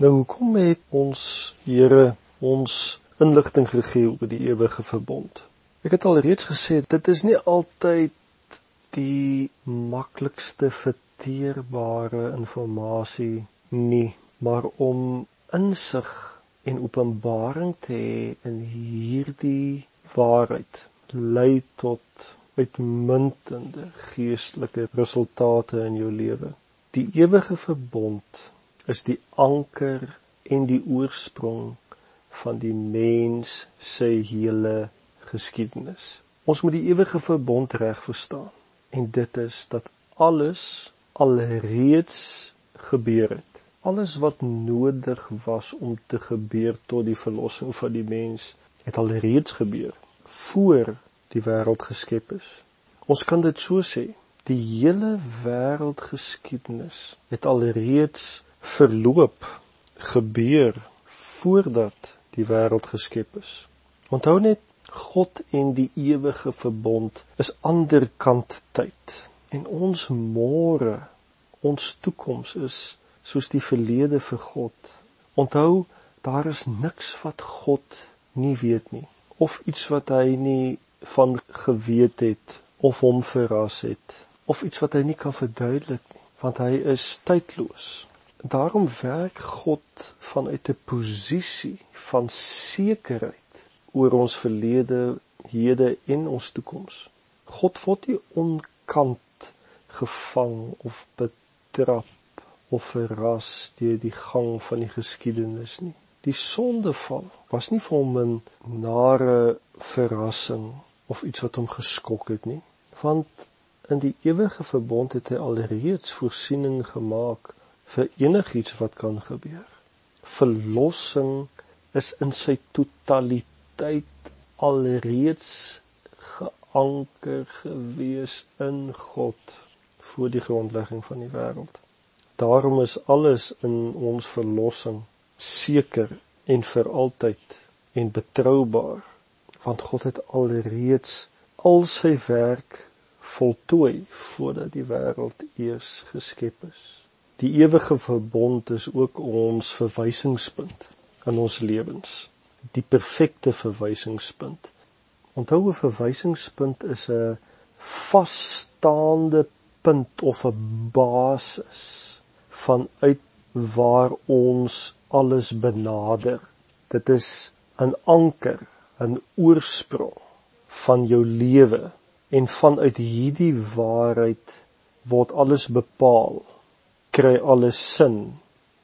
Nou hoekom het ons Here ons inligting gegee oor die ewige verbond? Ek het al reeds gesê dit is nie altyd die maklikste verteerbare inligting nie, maar om insig en openbaring te hê in hierdie waarheid lei tot uitmuntende geestelike resultate in jou lewe. Die ewige verbond is die anker en die oorsprong van die mens se hele geskiedenis. Ons moet die ewige verbond reg verstaan en dit is dat alles alreeds gebeur het alles wat nodig was om te gebeur tot die verlossing van die mens het al reeds gebeur voor die wêreld geskep is. Ons kan dit so sê, die hele wêreldgeskiedenis het al reeds verloop gebeur voordat die wêreld geskep is. Onthou net God en die ewige verbond is anderkant tyd en ons môre ons toekoms is soos die verlede vir God. Onthou, daar is niks wat God nie weet nie of iets wat hy nie van geweet het of hom verras het of iets wat hy nie kan verduidelik nie, want hy is tydloos. Daarom werk God vanuit 'n posisie van sekerheid oor ons verlede, hede en ons toekoms. God word nie onkant gevang of betrap of verras deur die gang van die geskiedenis nie. Die sondeval was nie vir hom 'n nare verrassing of iets wat hom geskok het nie, want in die ewige verbond het hy alreeds voorsiening gemaak vir enigiets wat kan gebeur. Verlossing is in sy totaliteit alreeds geanker gewees in God voor die grondlegging van die wêreld. Daarom is alles in ons verlossing seker en vir altyd en betroubaar want God het alreeds al sy werk voltooi voordat die wêreld eers geskep is. Die ewige verbond is ook ons verwysingspunt in ons lewens, die perfekte verwysingspunt. Onthou 'n verwysingspunt is 'n vasstaande punt of 'n basis vanuit waar ons alles benader. Dit is 'n anker, 'n oorsprong van jou lewe en vanuit hierdie waarheid word alles bepaal, kry alles sin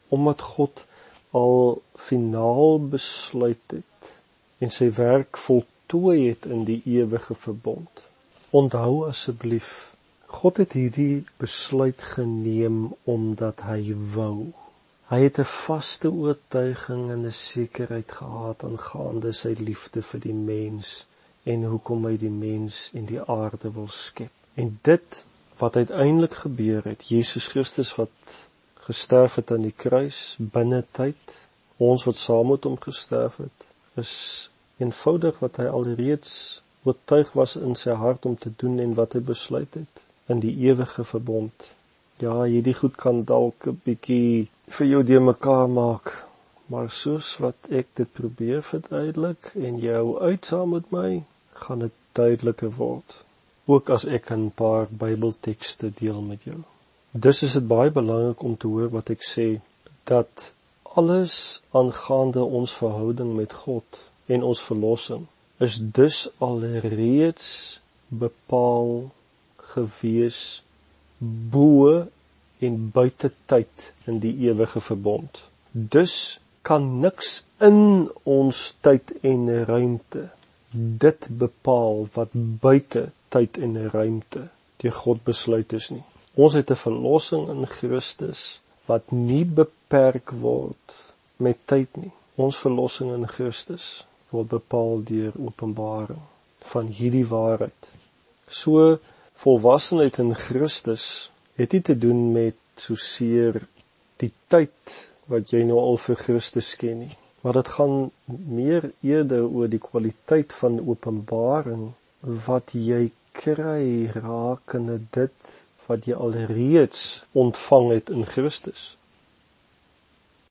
omdat God al finaal besluit het en sy werk voltooi het in die ewige verbond. Onthou asseblief God het hierdie besluit geneem omdat hy wou. Hy het 'n vaste oortuiging en 'n sekerheid gehad aangaande sy liefde vir die mens en hoekom hy die mens en die aarde wil skep. En dit wat uiteindelik gebeur het, Jesus Christus wat gesterf het aan die kruis binne tyd, ons wat saam met hom gesterf het, is eenvoudig wat hy alreeds oortuig was in sy hart om te doen en wat hy besluit het in die ewige verbond. Ja, hierdie goed kan dalk 'n bietjie vir jou de mekaar maak, maar soos wat ek dit probeer verduidelik en jou uitsaam met my, gaan dit duideliker word. Ook as ek 'n paar Bybeltekste deel met jou. Dis is dit baie belangrik om te hoor wat ek sê dat alles aangaande ons verhouding met God en ons verlossing is dus alreeds bepaal gewees bo en buite tyd in die ewige verbond. Dus kan niks in ons tyd en ruimte dit bepaal wat buite tyd en ruimte deur God besluit is nie. Ons het 'n verlossing in Christus wat nie beperk word met tyd nie. Ons verlossing in Christus word bepaal deur openbaring van hierdie waarheid. So volwassenheid in Christus het nie te doen met soseer die tyd wat jy nou al vir Christus ken nie, maar dit gaan meer eerder oor die kwaliteit van openbaring wat jy kry rakende dit wat jy alreeds ontvang het in Christus.